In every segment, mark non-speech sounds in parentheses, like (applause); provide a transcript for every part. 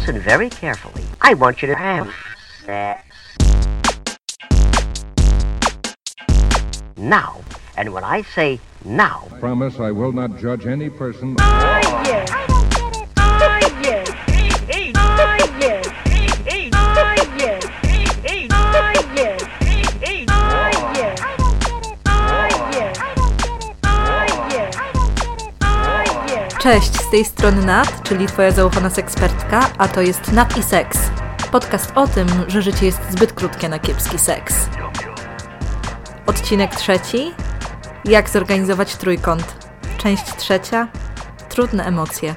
listen very carefully. I want you to have sex. Now. And when I say now, Promise I will not judge any person. Oh, Cześć, z tej strony Nat, czyli Twoja zaufana sekspertka, a to jest Nat i Seks. Podcast o tym, że życie jest zbyt krótkie na kiepski seks. Odcinek trzeci. Jak zorganizować trójkąt. Część trzecia. Trudne emocje.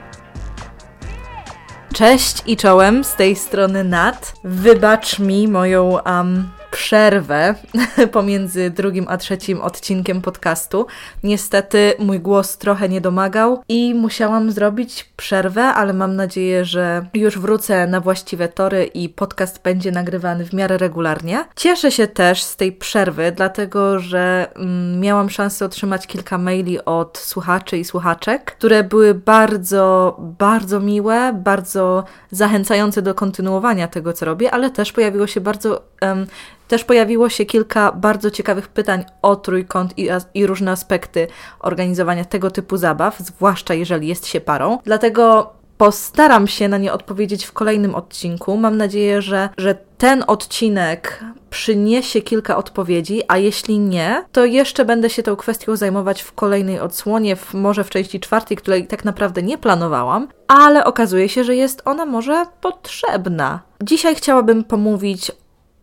Cześć i czołem, z tej strony Nat. Wybacz mi moją um, przerwę (laughs) pomiędzy drugim a trzecim odcinkiem podcastu. Niestety mój głos trochę nie domagał i musiałam zrobić przerwę, ale mam nadzieję, że już wrócę na właściwe tory i podcast będzie nagrywany w miarę regularnie. Cieszę się też z tej przerwy, dlatego że mm, miałam szansę otrzymać kilka maili od słuchaczy i słuchaczek, które były bardzo, bardzo miłe, bardzo zachęcające do kontynuowania tego, co robię, ale też pojawiło się bardzo um, też pojawiło się kilka bardzo ciekawych pytań o trójkąt i, i, różne aspekty organizowania tego typu zabaw, zwłaszcza jeżeli jest się parą. Dlatego postaram się na nie odpowiedzieć w kolejnym odcinku. Mam nadzieję, że, że ten odcinek przyniesie kilka odpowiedzi, a jeśli nie, to jeszcze będę się tą kwestią zajmować w kolejnej odsłonie, w, może w części czwartej, której tak naprawdę nie planowałam, ale okazuje się, że jest ona może potrzebna. Dzisiaj chciałabym pomówić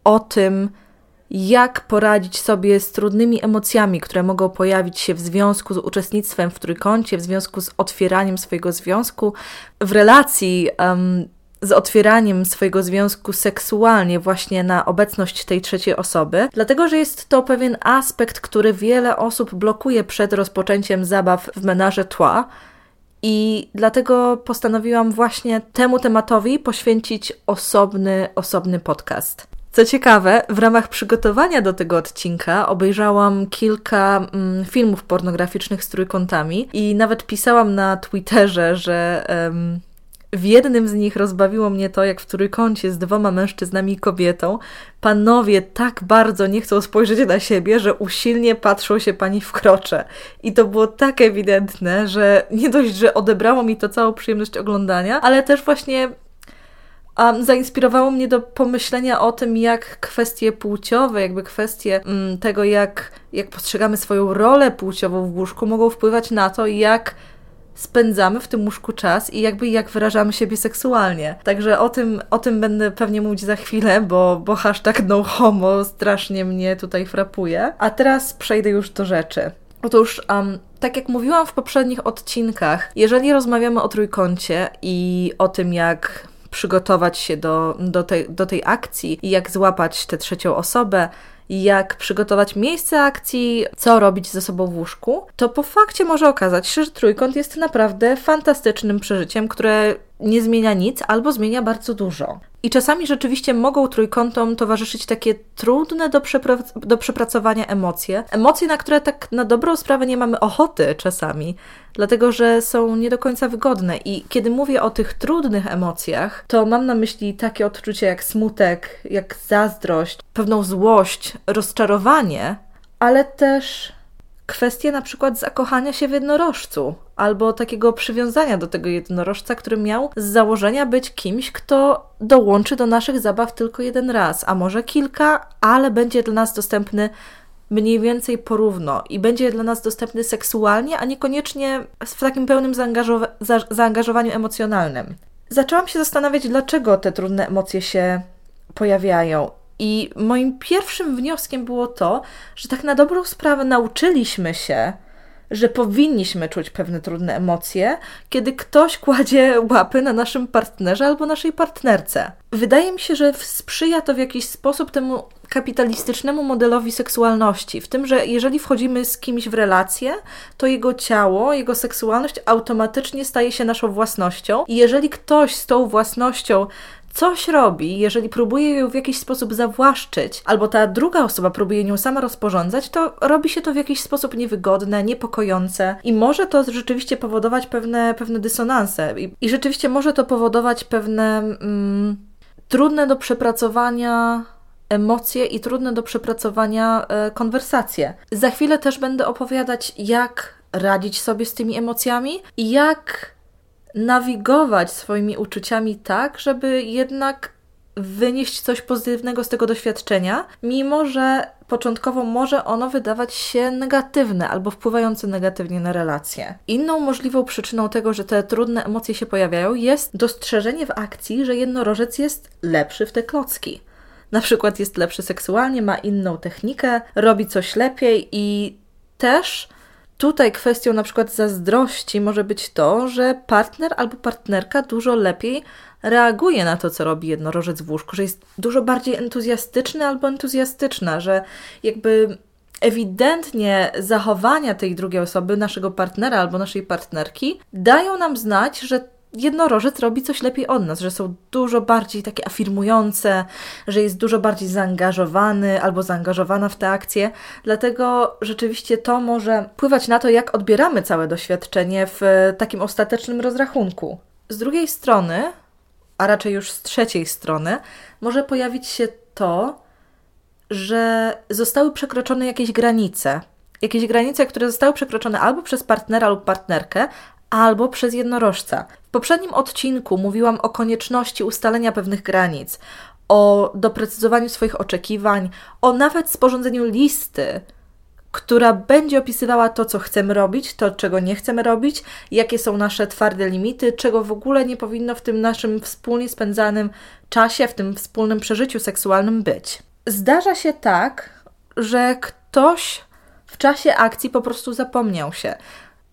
o tym, jak poradzić sobie z trudnymi emocjami, które mogą pojawić się w związku z uczestnictwem w trójkącie, w związku z otwieraniem swojego związku, w relacji um, z otwieraniem swojego związku seksualnie właśnie na obecność tej trzeciej osoby, dlatego że jest to pewien aspekt, który wiele osób blokuje przed rozpoczęciem zabaw w menaże tła. I dlatego postanowiłam właśnie temu tematowi poświęcić osobny, osobny podcast. Co ciekawe, w ramach przygotowania do tego odcinka obejrzałam kilka mm, filmów pornograficznych z trójkątami i nawet pisałam na Twitterze, że w jednym z nich rozbawiło mnie to, jak w trójkącie z dwoma mężczyznami i kobietą panowie tak bardzo nie chcą spojrzeć na siebie, że usilnie patrzą się pani w krocze. I to było tak ewidentne, że nie dość, że odebrało mi to całą przyjemność oglądania, ale też właśnie um, zainspirowało mnie do pomyślenia o tym, jak kwestie płciowe, jakby kwestie um, tego, jak, jak postrzegamy swoją rolę płciową w łóżku, mogą wpływać na to, jak spędzamy w tym łóżku czas i jakby jak wyrażamy siebie seksualnie. Także o tym, o tym będę pewnie mówić za chwilę, bo, bo hashtag no homo strasznie mnie tutaj frapuje. A teraz przejdę już do rzeczy. Otóż, um, tak jak mówiłam w poprzednich odcinkach, jeżeli rozmawiamy o trójkącie i o tym, jak przygotować się do, do, tej, do tej akcji i jak złapać tę trzecią osobę, jak przygotować miejsce akcji, co robić ze sobą w łóżku, to po fakcie może okazać się, że trójkąt jest naprawdę fantastycznym przeżyciem, które nie zmienia nic albo zmienia bardzo dużo. I czasami rzeczywiście mogą trójkątom towarzyszyć takie trudne do, do przepracowania emocje. Emocje, na które tak na dobrą sprawę nie mamy ochoty czasami, dlatego że są nie do końca wygodne. I kiedy mówię o tych trudnych emocjach, to mam na myśli takie odczucia jak smutek, jak zazdrość, pewną złość, rozczarowanie, ale też kwestie na przykład zakochania się w jednorożcu albo takiego przywiązania do tego jednorożca, który miał z założenia być kimś, kto dołączy do naszych zabaw tylko jeden raz, a może kilka, ale będzie dla nas dostępny mniej więcej porówno i będzie dla nas dostępny seksualnie, a niekoniecznie w takim pełnym zaangażowa za zaangażowaniu emocjonalnym. Zaczęłam się zastanawiać, dlaczego te trudne emocje się pojawiają. I moim pierwszym wnioskiem było to, że tak na dobrą sprawę nauczyliśmy się, że powinniśmy czuć pewne trudne emocje, kiedy ktoś kładzie łapy na naszym partnerze albo naszej partnerce. Wydaje mi się, że sprzyja to w jakiś sposób temu kapitalistycznemu modelowi seksualności, w tym, że jeżeli wchodzimy z kimś w relację, to jego ciało, jego seksualność automatycznie staje się naszą własnością i jeżeli ktoś z tą własnością coś robi, jeżeli próbuje ją w jakiś sposób zawłaszczyć, albo ta druga osoba próbuje nią sama rozporządzać, to robi się to w jakiś sposób niewygodne, niepokojące i może to rzeczywiście powodować pewne, pewne dysonanse. I, i rzeczywiście może to powodować pewne mm, trudne do przepracowania emocje i trudne do przepracowania e, konwersacje. Za chwilę też będę opowiadać, jak radzić sobie z tymi emocjami i jak nawigować swoimi uczuciami tak, żeby jednak wynieść coś pozytywnego z tego doświadczenia, mimo że początkowo może ono wydawać się negatywne albo wpływające negatywnie na relacje. Inną możliwą przyczyną tego, że te trudne emocje się pojawiają, jest dostrzeżenie w akcji, że jednorożec jest lepszy w te klocki. Na przykład jest lepszy seksualnie, ma inną technikę, robi coś lepiej i też Tutaj kwestią na przykład zazdrości może być to, że partner albo partnerka dużo lepiej reaguje na to, co robi jednorożec w łóżku, że jest dużo bardziej entuzjastyczny albo entuzjastyczna, że jakby ewidentnie zachowania tej drugiej osoby, naszego partnera albo naszej partnerki, dają nam znać, że jednorożec robi coś lepiej od nas, że są dużo bardziej takie afirmujące, że jest dużo bardziej zaangażowany albo zaangażowana w te akcje. Dlatego rzeczywiście to może wpływać na to, jak odbieramy całe doświadczenie w takim ostatecznym rozrachunku. Z drugiej strony, a raczej już z trzeciej strony, może pojawić się to, że zostały przekroczone jakieś granice. Jakieś granice, które zostały przekroczone albo przez partnera lub partnerkę, albo przez jednorożca. W poprzednim odcinku mówiłam o konieczności ustalenia pewnych granic, o doprecyzowaniu swoich oczekiwań, o nawet sporządzeniu listy, która będzie opisywała to, co chcemy robić, to, czego nie chcemy robić, jakie są nasze twarde limity, czego w ogóle nie powinno w tym naszym wspólnie spędzanym czasie, w tym wspólnym przeżyciu seksualnym być. Zdarza się tak, że ktoś w czasie akcji po prostu zapomniał się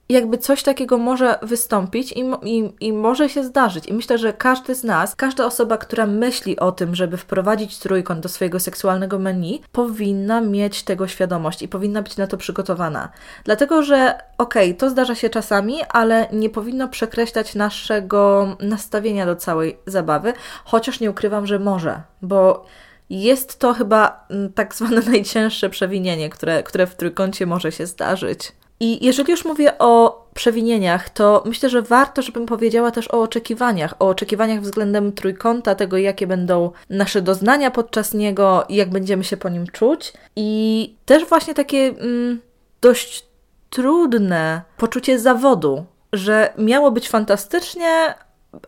jakby coś takiego może wystąpić i, i, i może się zdarzyć. I myślę, że każdy z nas, każda osoba, która myśli o tym, żeby wprowadzić trójkąt do swojego seksualnego menu, powinna mieć tego świadomość i powinna być na to przygotowana. Dlatego, że okej, okay, to zdarza się czasami, ale nie powinno przekreślać naszego nastawienia do całej zabawy, chociaż nie ukrywam, że może, bo jest to chyba mm, tak zwane (laughs) najcięższe przewinienie, które, które w trójkącie może się zdarzyć. I jeżeli już mówię o przewinieniach, to myślę, że warto, żebym powiedziała też o oczekiwaniach, o oczekiwaniach względem trójkąta, tego jakie będą nasze doznania podczas niego i jak będziemy się po nim czuć. I też właśnie takie mm, dość trudne poczucie zawodu, że miało być fantastycznie,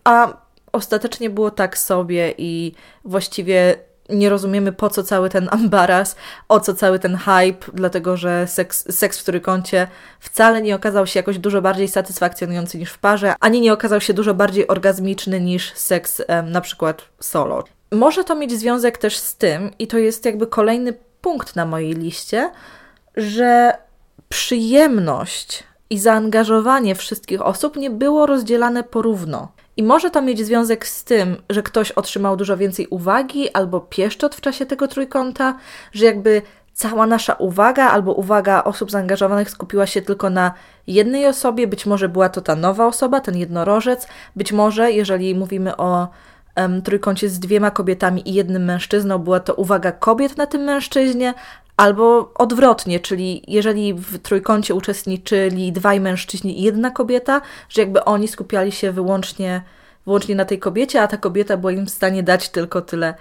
a ostatecznie było tak sobie i właściwie nie rozumiemy po co cały ten ambaras, o co cały ten hype, dlatego że seks, seks w trójkącie wcale nie okazał się jakoś dużo bardziej satysfakcjonujący niż w parze, ani nie okazał się dużo bardziej orgazmiczny niż seks em, na przykład solo. Może to mieć związek też z tym, i to jest jakby kolejny punkt na mojej liście, że przyjemność i zaangażowanie wszystkich osób nie było rozdzielane porówno. I może to mieć związek z tym, że ktoś otrzymał dużo więcej uwagi albo pieszczot w czasie tego trójkąta, że jakby cała nasza uwaga albo uwaga osób zaangażowanych skupiła się tylko na jednej osobie, być może była to ta nowa osoba, ten jednorożec, być może, jeżeli mówimy o um, trójkącie z dwiema kobietami i jednym mężczyzną, była to uwaga kobiet na tym mężczyźnie, Albo odwrotnie, czyli jeżeli w trójkącie uczestniczyli dwaj mężczyźni i jedna kobieta, że jakby oni skupiali się wyłącznie, wyłącznie na tej kobiecie, a ta kobieta była im w stanie dać tylko tyle,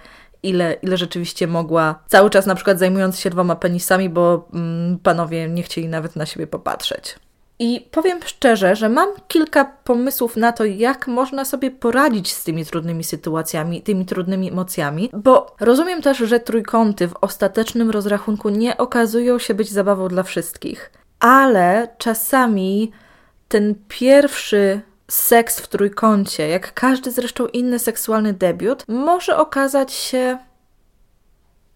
ile, ile rzeczywiście mogła, cały czas na przykład zajmując się dwoma penisami, bo mm, panowie nie chcieli nawet na siebie popatrzeć. I powiem szczerze, że mam kilka pomysłów na to, jak można sobie poradzić z tymi trudnymi sytuacjami, tymi trudnymi emocjami, bo rozumiem też, że trójkąty w ostatecznym rozrachunku nie okazują się być zabawą dla wszystkich, ale czasami ten pierwszy seks w trójkącie, jak każdy zresztą inny seksualny debiut, może okazać się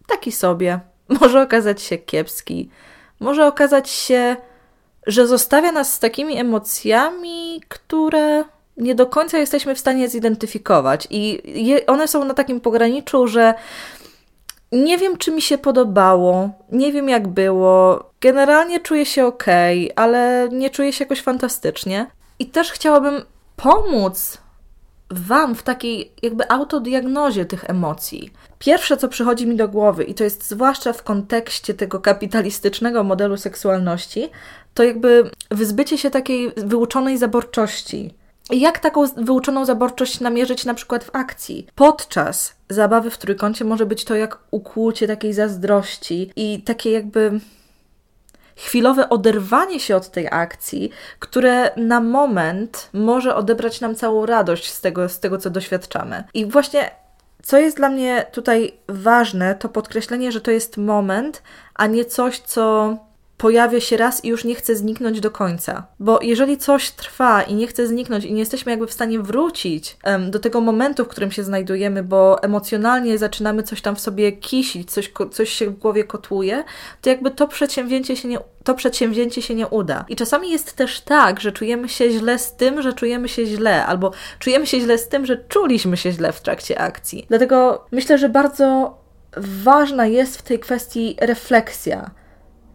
taki sobie, może okazać się kiepski, może okazać się że zostawia nas z takimi emocjami, które nie do końca jesteśmy w stanie zidentyfikować. I je, one są na takim pograniczu, że nie wiem, czy mi się podobało, nie wiem, jak było. Generalnie czuję się ok, ale nie czuję się jakoś fantastycznie. I też chciałabym pomóc Wam w takiej jakby autodiagnozie tych emocji. Pierwsze, co przychodzi mi do głowy, i to jest zwłaszcza w kontekście tego kapitalistycznego modelu seksualności, to jakby wyzbycie się takiej wyuczonej zaborczości. Jak taką wyuczoną zaborczość namierzyć na przykład w akcji? Podczas zabawy w trójkącie może być to jak ukłucie takiej zazdrości i takie jakby chwilowe oderwanie się od tej akcji, które na moment może odebrać nam całą radość z tego, z tego co doświadczamy. I właśnie co jest dla mnie tutaj ważne, to podkreślenie, że to jest moment, a nie coś, co pojawia się raz i już nie chce zniknąć do końca. Bo jeżeli coś trwa i nie chce zniknąć i nie jesteśmy jakby w stanie wrócić do tego momentu, w którym się znajdujemy, bo emocjonalnie zaczynamy coś tam w sobie kisić, coś, coś się w głowie kotłuje, to jakby to przedsięwzięcie się nie to przedsięwzięcie się nie uda. I czasami jest też tak, że czujemy się źle z tym, że czujemy się źle, albo czujemy się źle z tym, że czuliśmy się źle w trakcie akcji. Dlatego myślę, że bardzo ważna jest w tej kwestii refleksja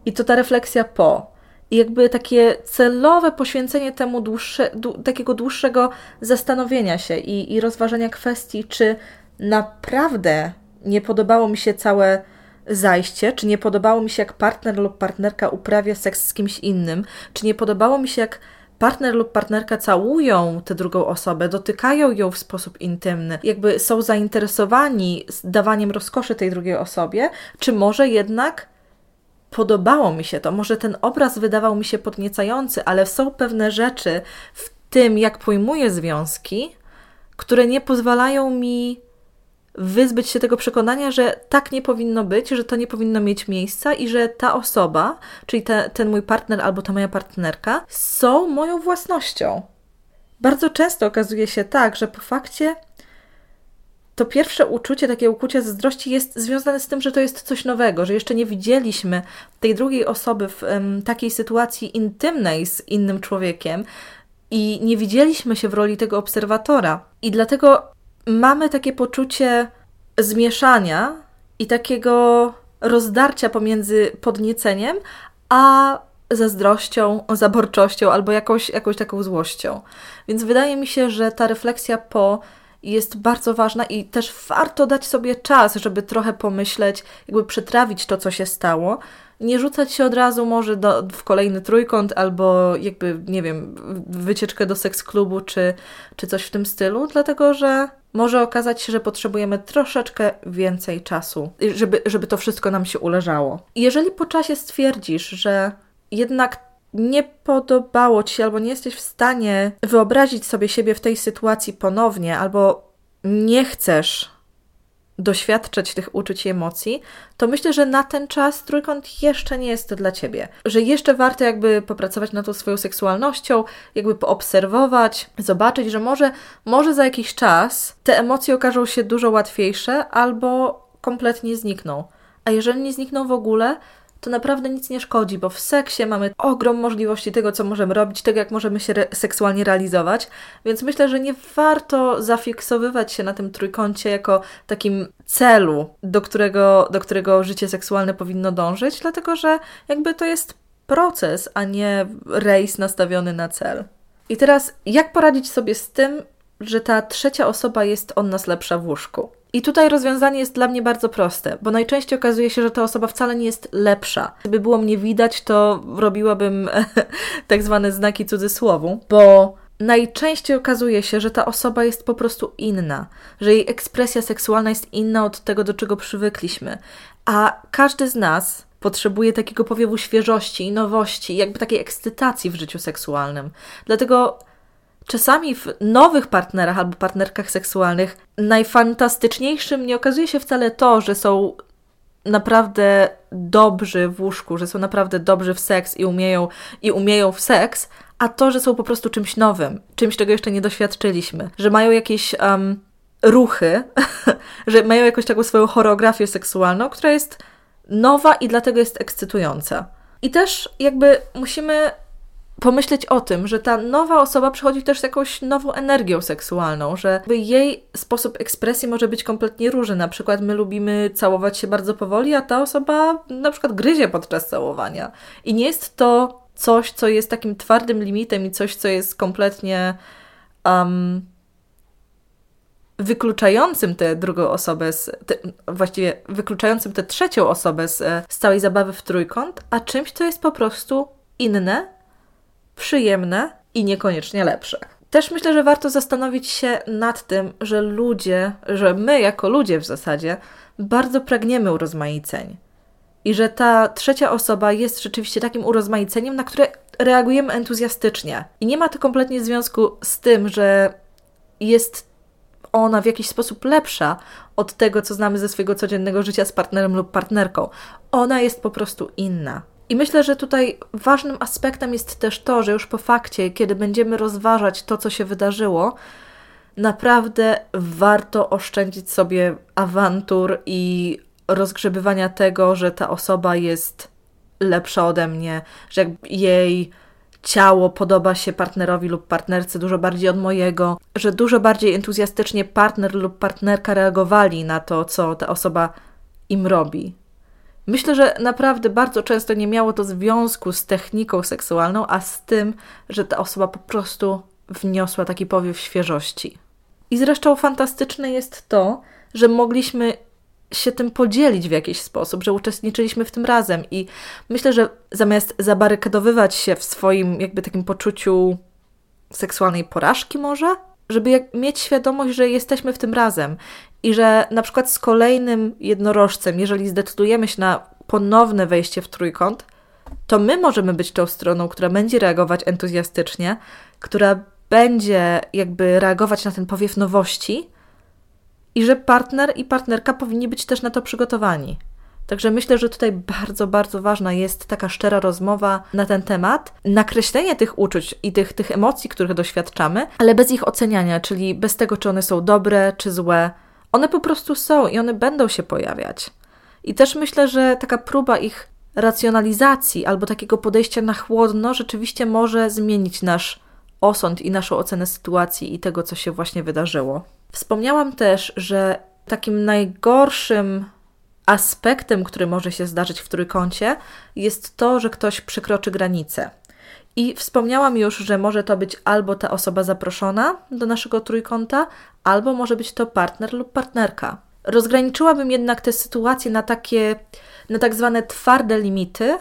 i to ta refleksja po. I jakby takie celowe poświęcenie temu dłuższe, takiego dłuższego zastanowienia się i, i rozważania kwestii, czy naprawdę nie podobało mi się całe zajście, czy nie podobało mi się, jak partner lub partnerka uprawia seks z kimś innym, czy nie podobało mi się, jak partner lub partnerka całują tę drugą osobę, dotykają ją w sposób intymny, jakby są zainteresowani dawaniem rozkoszy tej drugiej osobie, czy może jednak podobało mi się to. Może ten obraz wydawał mi się podniecający, ale są pewne rzeczy w tym, jak pojmuję związki, które nie pozwalają mi wyzbyć się tego przekonania, że tak nie powinno być, że to nie powinno mieć miejsca i że ta osoba, czyli te, ten mój partner albo ta moja partnerka, są moją własnością. Bardzo często okazuje się tak, że po fakcie to pierwsze uczucie, takie ukłucie zazdrości jest związane z tym, że to jest coś nowego, że jeszcze nie widzieliśmy tej drugiej osoby w um, takiej sytuacji intymnej z innym człowiekiem i nie widzieliśmy się w roli tego obserwatora. I dlatego mamy takie poczucie zmieszania i takiego rozdarcia pomiędzy podnieceniem a zazdrością, zaborczością albo jakąś, jakąś taką złością. Więc wydaje mi się, że ta refleksja po jest bardzo ważna i też warto dać sobie czas, żeby trochę pomyśleć, jakby przetrawić to, co się stało. Nie rzucać się od razu może do, w kolejny trójkąt albo jakby, nie wiem, wycieczkę do seks klubu czy, czy coś w tym stylu, dlatego że może okazać się, że potrzebujemy troszeczkę więcej czasu, żeby, żeby to wszystko nam się uleżało. Jeżeli po czasie stwierdzisz, że jednak nie podobało ci się, albo nie jesteś w stanie wyobrazić sobie siebie w tej sytuacji ponownie, albo nie chcesz doświadczać tych uczuć i emocji, to myślę, że na ten czas trójkąt jeszcze nie jest dla ciebie. Że jeszcze warto jakby popracować nad tą swoją seksualnością, jakby poobserwować, zobaczyć, że może, może za jakiś czas te emocje okażą się dużo łatwiejsze albo kompletnie znikną. A jeżeli nie znikną w ogóle, to naprawdę nic nie szkodzi, bo w seksie mamy ogrom możliwości tego, co możemy robić, tego, jak możemy się re seksualnie realizować, więc myślę, że nie warto zafiksowywać się na tym trójkącie jako takim celu, do którego, do którego życie seksualne powinno dążyć, dlatego że jakby to jest proces, a nie rejs nastawiony na cel. I teraz, jak poradzić sobie z tym, że ta trzecia osoba jest od nas lepsza w łóżku? I tutaj rozwiązanie jest dla mnie bardzo proste, bo najczęściej okazuje się, że ta osoba wcale nie jest lepsza. Gdyby było mnie widać, to robiłabym (laughs) tak zwane znaki cudzysłowu, bo najczęściej okazuje się, że ta osoba jest po prostu inna, że jej ekspresja seksualna jest inna od tego, do czego przywykliśmy. A każdy z nas potrzebuje takiego powiewu świeżości i nowości, jakby takiej ekscytacji w życiu seksualnym. Dlatego Czasami w nowych partnerach albo partnerkach seksualnych najfantastyczniejszym nie okazuje się wcale to, że są naprawdę dobrzy w łóżku, że są naprawdę dobrzy w seks i umieją, i umieją w seks, a to, że są po prostu czymś nowym, czymś, czego jeszcze nie doświadczyliśmy, że mają jakieś um, ruchy, (laughs) że mają jakąś taką swoją choreografię seksualną, która jest nowa i dlatego jest ekscytująca. I też jakby musimy pomyśleć o tym, że ta nowa osoba przychodzi też z jakąś nową energią seksualną, że jej sposób ekspresji może być kompletnie różny. Na przykład my lubimy całować się bardzo powoli, a ta osoba na przykład gryzie podczas całowania. I nie jest to coś, co jest takim twardym limitem i coś, co jest kompletnie um, wykluczającym tę drugą osobę, z, te, właściwie wykluczającym tę trzecią osobę z, z całej zabawy w trójkąt, a czymś, co jest po prostu inne, przyjemne i niekoniecznie lepsze. Też myślę, że warto zastanowić się nad tym, że ludzie, że my jako ludzie w zasadzie bardzo pragniemy urozmaiceń. I że ta trzecia osoba jest rzeczywiście takim urozmaiceniem, na które reagujemy entuzjastycznie. I nie ma to kompletnie związku z tym, że jest ona w jakiś sposób lepsza od tego, co znamy ze swojego codziennego życia z partnerem lub partnerką. Ona jest po prostu inna. I myślę, że tutaj ważnym aspektem jest też to, że już po fakcie, kiedy będziemy rozważać to, co się wydarzyło, naprawdę warto oszczędzić sobie awantur i rozgrzebywania tego, że ta osoba jest lepsza ode mnie, że jej ciało podoba się partnerowi lub partnerce dużo bardziej od mojego, że dużo bardziej entuzjastycznie partner lub partnerka reagowali na to, co ta osoba im robi. Myślę, że naprawdę bardzo często nie miało to związku z techniką seksualną, a z tym, że ta osoba po prostu wniosła taki powiew świeżości. I zresztą fantastyczne jest to, że mogliśmy się tym podzielić w jakiś sposób, że uczestniczyliśmy w tym razem i myślę, że zamiast zabarykadowywać się w swoim jakby takim poczuciu seksualnej porażki może, żeby mieć świadomość, że jesteśmy w tym razem i że na przykład z kolejnym jednorożcem, jeżeli zdecydujemy się na ponowne wejście w trójkąt, to my możemy być tą stroną, która będzie reagować entuzjastycznie, która będzie jakby reagować na ten powiew nowości i że partner i partnerka powinni być też na to przygotowani. Także myślę, że tutaj bardzo, bardzo ważna jest taka szczera rozmowa na ten temat, nakreślenie tych uczuć i tych, tych emocji, których doświadczamy, ale bez ich oceniania, czyli bez tego, czy one są dobre, czy złe. One po prostu są i one będą się pojawiać. I też myślę, że taka próba ich racjonalizacji albo takiego podejścia na chłodno rzeczywiście może zmienić nasz osąd i naszą ocenę sytuacji i tego, co się właśnie wydarzyło. Wspomniałam też, że takim najgorszym aspektem, który może się zdarzyć w trójkącie, jest to, że ktoś przekroczy granicę. I wspomniałam już, że może to być albo ta osoba zaproszona do naszego trójkąta, albo może być to partner lub partnerka. Rozgraniczyłabym jednak te sytuacje na takie, na tak zwane twarde limity,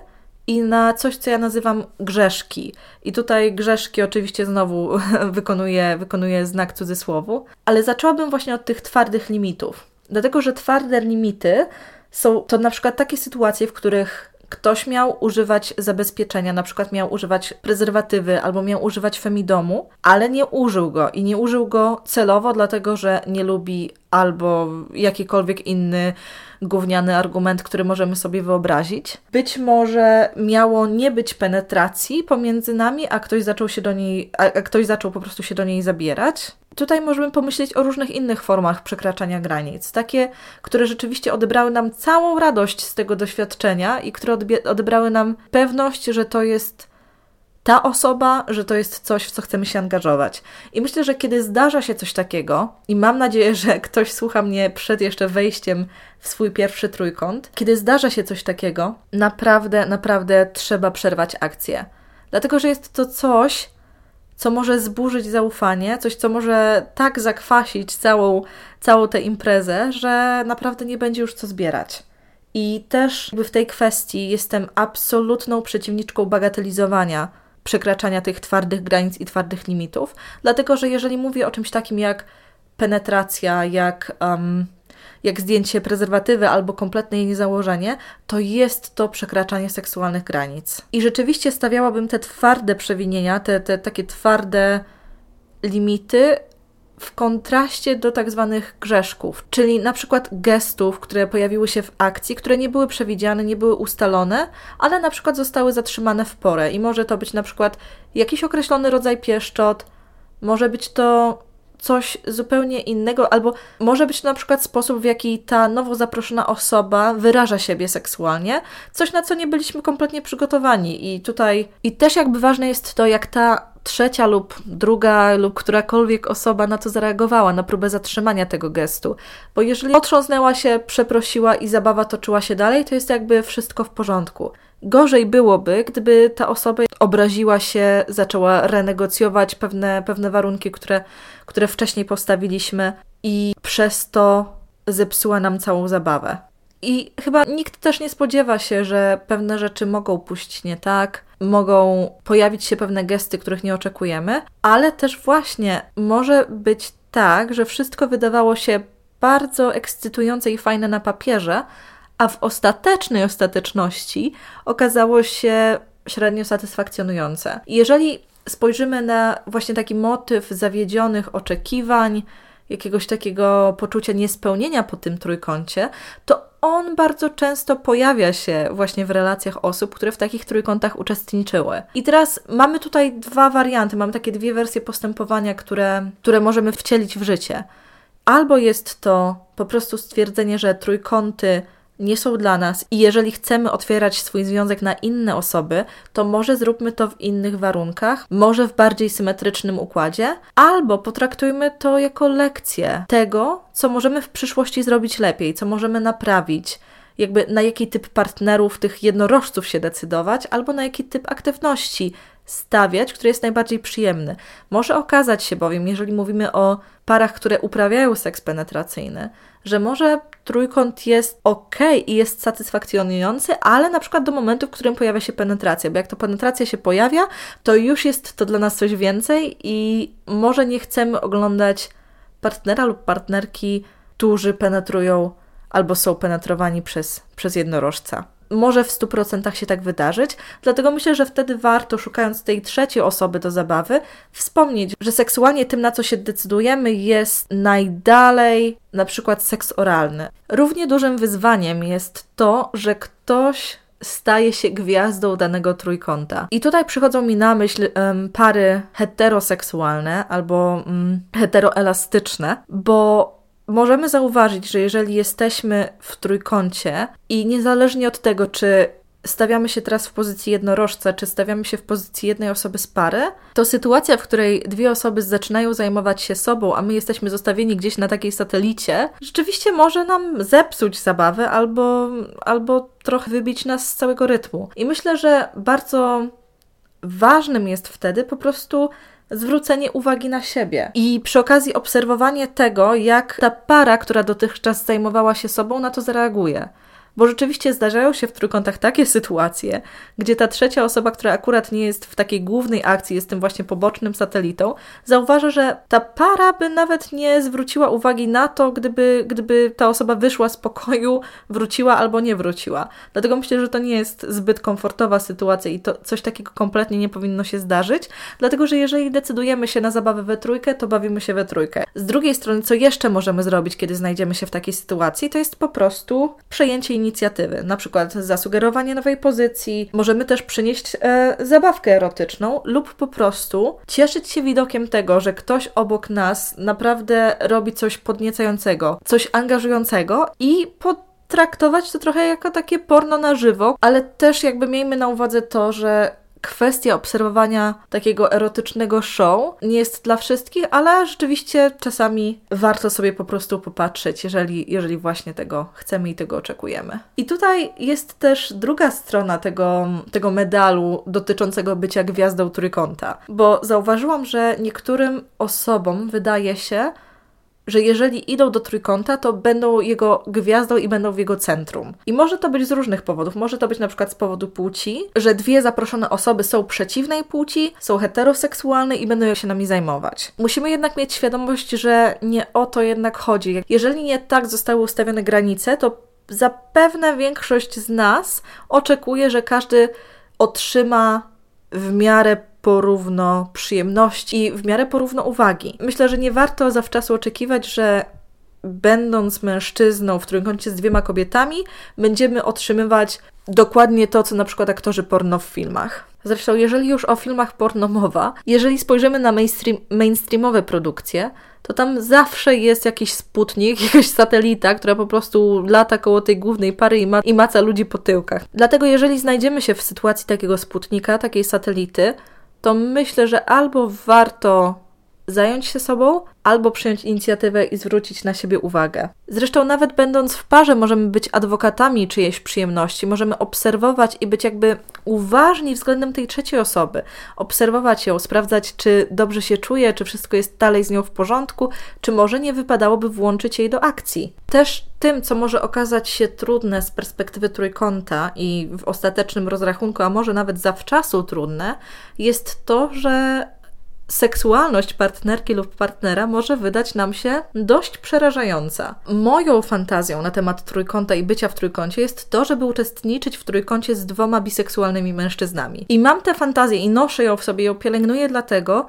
i na coś, co ja nazywam grzeszki. I tutaj grzeszki oczywiście znowu (laughs) wykonuję, wykonuję znak cudzysłowu, ale zaczęłabym właśnie od tych twardych limitów. Dlatego, że twarde limity są to na przykład takie sytuacje, w których ktoś miał używać zabezpieczenia, na przykład miał używać prezerwatywy albo miał używać femidomu, ale nie użył go i nie użył go celowo, dlatego że nie lubi albo jakikolwiek inny gówniany argument, który możemy sobie wyobrazić. Być może miało nie być penetracji pomiędzy nami, a ktoś zaczął się do niej, a ktoś zaczął po prostu się do niej zabierać. Tutaj możemy pomyśleć o różnych innych formach przekraczania granic. Takie, które rzeczywiście odebrały nam całą radość z tego doświadczenia i które odebrały nam pewność, że to jest ta osoba, że to jest coś, w co chcemy się angażować. I myślę, że kiedy zdarza się coś takiego, i mam nadzieję, że ktoś słucha mnie przed jeszcze wejściem w swój pierwszy trójkąt, kiedy zdarza się coś takiego, naprawdę, naprawdę trzeba przerwać akcję. Dlatego, że jest to coś, co może zburzyć zaufanie, coś, co może tak zakwasić całą, całą tę imprezę, że naprawdę nie będzie już co zbierać. I też w tej kwestii jestem absolutną przeciwniczką bagatelizowania przekraczania tych twardych granic i twardych limitów, dlatego że jeżeli mówię o czymś takim jak penetracja, jak, um, jak zdjęcie prezerwatywy albo kompletne jej niezałożenie, to jest to przekraczanie seksualnych granic. I rzeczywiście stawiałabym te twarde przewinienia, te, te takie twarde limity w kontraście do tak zwanych grzeszków, czyli na przykład gestów, które pojawiły się w akcji, które nie były przewidziane, nie były ustalone, ale na przykład zostały zatrzymane w porę i może to być na przykład jakiś określony rodzaj pieszczot, może być to coś zupełnie innego, albo może być to na przykład sposób, w jaki ta nowo zaproszona osoba wyraża siebie seksualnie, coś na co nie byliśmy kompletnie przygotowani. I tutaj, i też jakby ważne jest to, jak ta trzecia lub druga lub którakolwiek osoba na to zareagowała, na próbę zatrzymania tego gestu. Bo jeżeli otrząsnęła się, przeprosiła i zabawa toczyła się dalej, to jest jakby wszystko w porządku. Gorzej byłoby, gdyby ta osoba obraziła się, zaczęła renegocjować pewne, pewne warunki, które, które wcześniej postawiliśmy i przez to zepsuła nam całą zabawę. I chyba nikt też nie spodziewa się, że pewne rzeczy mogą pójść nie tak, mogą pojawić się pewne gesty, których nie oczekujemy, ale też właśnie może być tak, że wszystko wydawało się bardzo ekscytujące i fajne na papierze, a w ostatecznej ostateczności okazało się średnio satysfakcjonujące. Jeżeli spojrzymy na właśnie taki motyw zawiedzionych oczekiwań, jakiegoś takiego poczucia niespełnienia po tym trójkącie, to on bardzo często pojawia się właśnie w relacjach osób, które w takich trójkątach uczestniczyły. I teraz mamy tutaj dwa warianty, mamy takie dwie wersje postępowania, które, które możemy wcielić w życie. Albo jest to po prostu stwierdzenie, że trójkąty nie są dla nas i jeżeli chcemy otwierać swój związek na inne osoby, to może zróbmy to w innych warunkach, może w bardziej symetrycznym układzie, albo potraktujmy to jako lekcję tego, co możemy w przyszłości zrobić lepiej, co możemy naprawić, jakby na jaki typ partnerów tych jednorożców się decydować, albo na jaki typ aktywności stawiać, który jest najbardziej przyjemny. Może okazać się bowiem, jeżeli mówimy o parach, które uprawiają seks penetracyjny, że może trójkąt jest ok i jest satysfakcjonujący, ale na przykład do momentu, w którym pojawia się penetracja, bo jak to penetracja się pojawia, to już jest to dla nas coś więcej i może nie chcemy oglądać partnera lub partnerki, którzy penetrują albo są penetrowani przez, przez jednorożca może w 100% się tak wydarzyć, dlatego myślę, że wtedy warto, szukając tej trzeciej osoby do zabawy, wspomnieć, że seksualnie tym, na co się decydujemy, jest najdalej na przykład seks oralny. Równie dużym wyzwaniem jest to, że ktoś staje się gwiazdą danego trójkąta. I tutaj przychodzą mi na myśl um, pary heteroseksualne albo um, heteroelastyczne, bo możemy zauważyć, że jeżeli jesteśmy w trójkącie i niezależnie od tego, czy stawiamy się teraz w pozycji jednorożca, czy stawiamy się w pozycji jednej osoby z pary, to sytuacja, w której dwie osoby zaczynają zajmować się sobą, a my jesteśmy zostawieni gdzieś na takiej satelicie, rzeczywiście może nam zepsuć zabawę albo, albo trochę wybić nas z całego rytmu. I myślę, że bardzo ważnym jest wtedy po prostu zwrócenie uwagi na siebie i przy okazji obserwowanie tego, jak ta para, która dotychczas zajmowała się sobą, na to zareaguje. Bo rzeczywiście zdarzają się w trójkątach takie sytuacje, gdzie ta trzecia osoba, która akurat nie jest w takiej głównej akcji, jest tym właśnie pobocznym satelitą, zauważa, że ta para by nawet nie zwróciła uwagi na to, gdyby, gdyby ta osoba wyszła z pokoju, wróciła albo nie wróciła. Dlatego myślę, że to nie jest zbyt komfortowa sytuacja i to coś takiego kompletnie nie powinno się zdarzyć, dlatego że jeżeli decydujemy się na zabawę we trójkę, to bawimy się we trójkę. Z drugiej strony, co jeszcze możemy zrobić, kiedy znajdziemy się w takiej sytuacji, to jest po prostu przejęcie inicjatywy, na przykład zasugerowanie nowej pozycji. Możemy też przynieść e, zabawkę erotyczną lub po prostu cieszyć się widokiem tego, że ktoś obok nas naprawdę robi coś podniecającego, coś angażującego i potraktować to trochę jako takie porno na żywo, ale też jakby miejmy na uwadze to, że kwestia obserwowania takiego erotycznego show nie jest dla wszystkich, ale rzeczywiście czasami warto sobie po prostu popatrzeć, jeżeli, jeżeli właśnie tego chcemy i tego oczekujemy. I tutaj jest też druga strona tego, tego medalu dotyczącego bycia gwiazdą trójkąta, bo zauważyłam, że niektórym osobom wydaje się, że jeżeli idą do trójkąta, to będą jego gwiazdą i będą w jego centrum. I może to być z różnych powodów. Może to być na przykład z powodu płci, że dwie zaproszone osoby są przeciwnej płci, są heteroseksualne i będą się nami zajmować. Musimy jednak mieć świadomość, że nie o to jednak chodzi. Jeżeli nie tak zostały ustawione granice, to zapewne większość z nas oczekuje, że każdy otrzyma w miarę porówno przyjemności i w miarę porówno uwagi. Myślę, że nie warto zawczasu oczekiwać, że będąc mężczyzną w trójkącie z dwiema kobietami, będziemy otrzymywać dokładnie to, co na przykład aktorzy porno w filmach. Zresztą, jeżeli już o filmach porno mowa, jeżeli spojrzymy na mainstream, mainstreamowe produkcje, to tam zawsze jest jakiś sputnik, (laughs) jakaś satelita, która po prostu lata koło tej głównej pary i, ma, i maca ludzi po tyłkach. Dlatego, jeżeli znajdziemy się w sytuacji takiego sputnika, takiej satelity, to myślę, że albo warto zająć się sobą, albo przyjąć inicjatywę i zwrócić na siebie uwagę. Zresztą, nawet będąc w parze, możemy być adwokatami czyjejś przyjemności, możemy obserwować i być jakby uważni względem tej trzeciej osoby. Obserwować ją, sprawdzać, czy dobrze się czuje, czy wszystko jest dalej z nią w porządku, czy może nie wypadałoby włączyć jej do akcji. Też tym, co może okazać się trudne z perspektywy trójkąta i w ostatecznym rozrachunku, a może nawet zawczasu trudne, jest to, że seksualność partnerki lub partnera może wydać nam się dość przerażająca. Moją fantazją na temat trójkąta i bycia w trójkącie jest to, żeby uczestniczyć w trójkącie z dwoma biseksualnymi mężczyznami. I mam tę fantazję i noszę ją w sobie, ją pielęgnuję dlatego,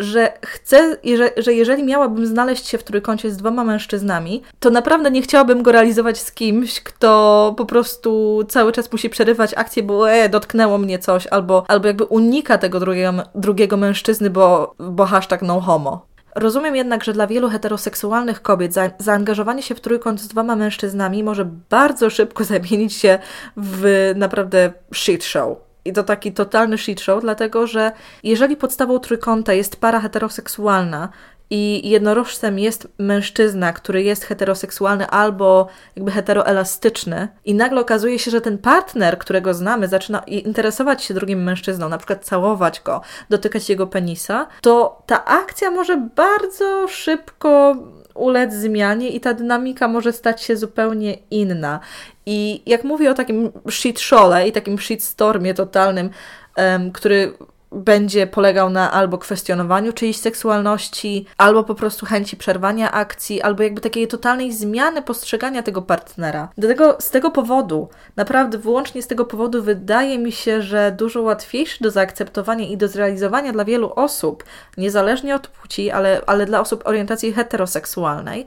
że chcę, że, że jeżeli miałabym znaleźć się w trójkącie z dwoma mężczyznami, to naprawdę nie chciałabym go realizować z kimś, kto po prostu cały czas musi przerywać akcję, bo e, dotknęło mnie coś, albo, albo jakby unika tego drugiego, drugiego mężczyzny, bo, bo hashtag no homo. Rozumiem jednak, że dla wielu heteroseksualnych kobiet za, zaangażowanie się w trójkąt z dwoma mężczyznami może bardzo szybko (laughs) zamienić się w naprawdę shit show i to taki totalny shit show, dlatego że jeżeli podstawą trójkąta jest para heteroseksualna i jednorożcem jest mężczyzna, który jest heteroseksualny albo jakby heteroelastyczny i nagle okazuje się, że ten partner, którego znamy, zaczyna interesować się drugim mężczyzną, na przykład całować go, dotykać jego penisa, to ta akcja może bardzo szybko ulec zmianie i ta dynamika może stać się zupełnie inna. I jak mówię o takim shit shole i takim shitstormie totalnym, um, który będzie polegał na albo kwestionowaniu czyjejś seksualności, albo po prostu chęci przerwania akcji, albo jakby takiej totalnej zmiany postrzegania tego partnera. Dlatego z tego powodu, naprawdę wyłącznie z tego powodu wydaje mi się, że dużo łatwiejszy do zaakceptowania i do zrealizowania dla wielu osób, niezależnie od płci, ale, ale dla osób orientacji heteroseksualnej,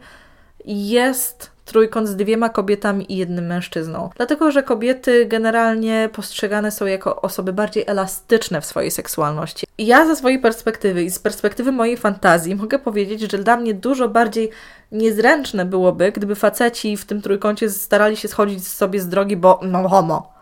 jest trójkąt z dwiema kobietami i jednym mężczyzną. Dlatego, że kobiety generalnie postrzegane są jako osoby bardziej elastyczne w swojej seksualności. Ja ze swojej perspektywy i z perspektywy mojej fantazji mogę powiedzieć, że dla mnie dużo bardziej niezręczne byłoby, gdyby faceci w tym trójkącie starali się schodzić sobie z drogi, bo no homo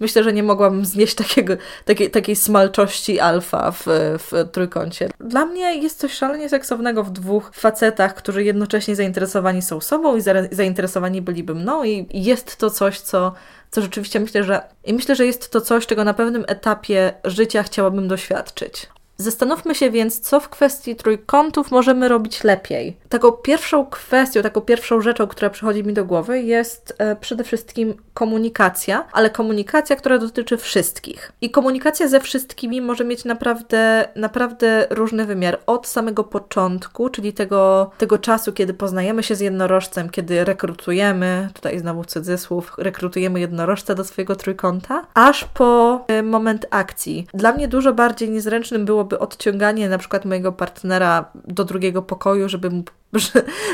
myślę, że nie mogłabym znieść takiego, takiej, takiej smalczości alfa w, w trójkącie. Dla mnie jest coś szalenie seksownego w dwóch facetach, którzy jednocześnie zainteresowani są sobą i zainteresowani byliby mną i jest to coś, co co rzeczywiście myślę, że i myślę, że jest to coś, czego na pewnym etapie życia chciałabym doświadczyć. Zastanówmy się więc, co w kwestii trójkątów możemy robić lepiej. Taką pierwszą kwestią, taką pierwszą rzeczą, która przychodzi mi do głowy, jest e, przede wszystkim komunikacja, ale komunikacja, która dotyczy wszystkich. I komunikacja ze wszystkimi może mieć naprawdę, naprawdę różny wymiar. Od samego początku, czyli tego, tego czasu, kiedy poznajemy się z jednorożcem, kiedy rekrutujemy, tutaj znowu cudzysłów, rekrutujemy jednorożca do swojego trójkąta, aż po e, moment akcji. Dla mnie dużo bardziej niezręcznym było byłoby odciąganie na przykład mojego partnera do drugiego pokoju, żeby mu,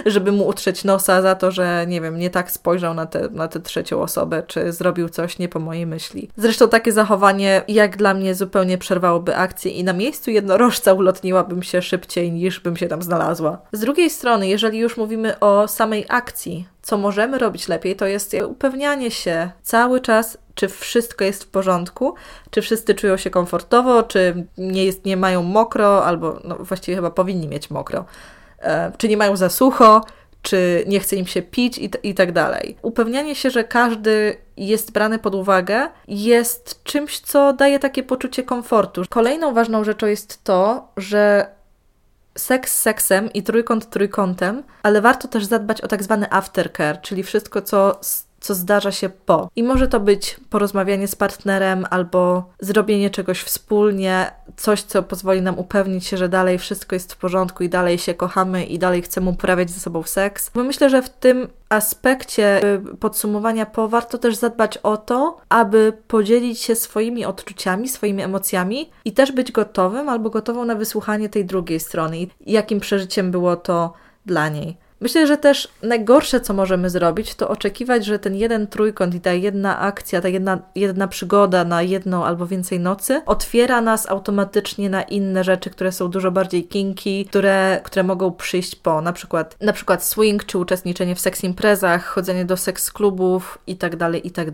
żeby mu utrzeć nosa za to, że nie wiem, nie tak spojrzał na tę na trzecią osobę, czy zrobił coś nie po mojej myśli. Zresztą takie zachowanie, jak dla mnie, zupełnie przerwałoby akcję i na miejscu jednorożca ulotniłabym się szybciej niż bym się tam znalazła. Z drugiej strony, jeżeli już mówimy o samej akcji, co możemy robić lepiej, to jest upewnianie się cały czas, czy wszystko jest w porządku, czy wszyscy czują się komfortowo, czy nie, jest, nie mają mokro, albo no, właściwie chyba powinni mieć mokro, czy nie mają za sucho, czy nie chce im się pić i, i tak dalej. Upewnianie się, że każdy jest brany pod uwagę, jest czymś, co daje takie poczucie komfortu. Kolejną ważną rzeczą jest to, że seks seksem i trójkąt trójkątem, ale warto też zadbać o tak zwany aftercare, czyli wszystko, co co zdarza się po. I może to być porozmawianie z partnerem albo zrobienie czegoś wspólnie, coś, co pozwoli nam upewnić się, że dalej wszystko jest w porządku i dalej się kochamy i dalej chcemy uprawiać ze sobą seks. Bo myślę, że w tym aspekcie y, podsumowania po warto też zadbać o to, aby podzielić się swoimi odczuciami, swoimi emocjami i też być gotowym albo gotową na wysłuchanie tej drugiej strony i jakim przeżyciem było to dla niej. Myślę, że też najgorsze, co możemy zrobić, to oczekiwać, że ten jeden trójkąt i ta jedna akcja, ta jedna, jedna przygoda na jedną albo więcej nocy otwiera nas automatycznie na inne rzeczy, które są dużo bardziej kinki, które, które mogą przyjść po, na przykład, na przykład swing, czy uczestniczenie w seks imprezach, chodzenie do seks klubów i tak dalej, i tak.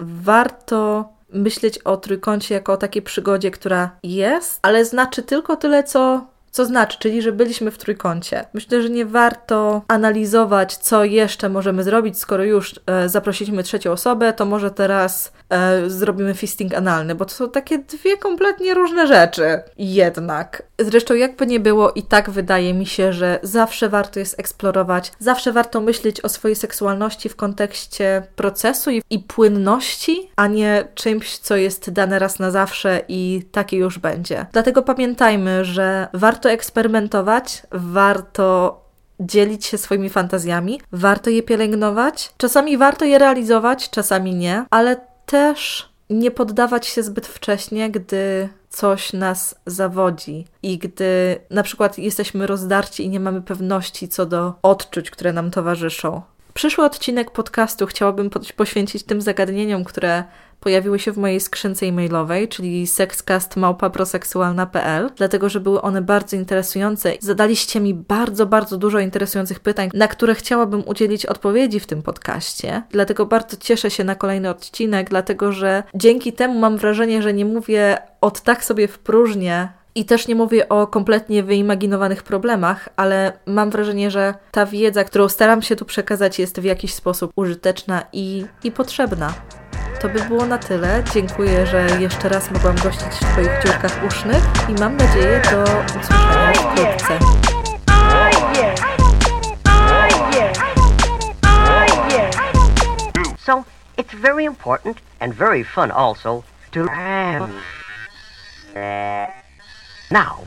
Warto myśleć o trójkącie jako o takiej przygodzie, która jest, ale znaczy tylko tyle, co Co znaczy, czyli że byliśmy w trójkącie. Myślę, że nie warto analizować, co jeszcze możemy zrobić, skoro już e, zaprosiliśmy trzecią osobę, to może teraz e, zrobimy fisting analny, bo to są takie dwie kompletnie różne rzeczy. Jednak. Zresztą, jakby nie było, i tak wydaje mi się, że zawsze warto jest eksplorować, zawsze warto myśleć o swojej seksualności w kontekście procesu i, i płynności, a nie czymś, co jest dane raz na zawsze i takie już będzie. Dlatego pamiętajmy, że warto eksperymentować, warto dzielić się swoimi fantazjami, warto je pielęgnować. Czasami warto je realizować, czasami nie, ale też nie poddawać się zbyt wcześnie, gdy coś nas zawodzi i gdy na przykład jesteśmy rozdarci i nie mamy pewności co do odczuć, które nam towarzyszą. Przyszły odcinek podcastu chciałabym poświęcić tym zagadnieniom, które pojawiły się w mojej skrzynce e-mailowej, czyli sexcastmałpaproseksualna.pl, dlatego że były one bardzo interesujące. Zadaliście mi bardzo, bardzo dużo interesujących pytań, na które chciałabym udzielić odpowiedzi w tym podcaście. Dlatego bardzo cieszę się na kolejny odcinek, dlatego że dzięki temu mam wrażenie, że nie mówię od tak sobie w próżnię, i też nie mówię o kompletnie wyimaginowanych problemach, ale mam wrażenie, że ta wiedza, którą staram się tu przekazać, jest w jakiś sposób użyteczna i, i potrzebna. To by było na tyle. Dziękuję, że jeszcze raz mogłam gościć w Twoich dziurkach usznych i mam nadzieję do usłyszenia wkrótce. So, it's very important and very fun also to... Now,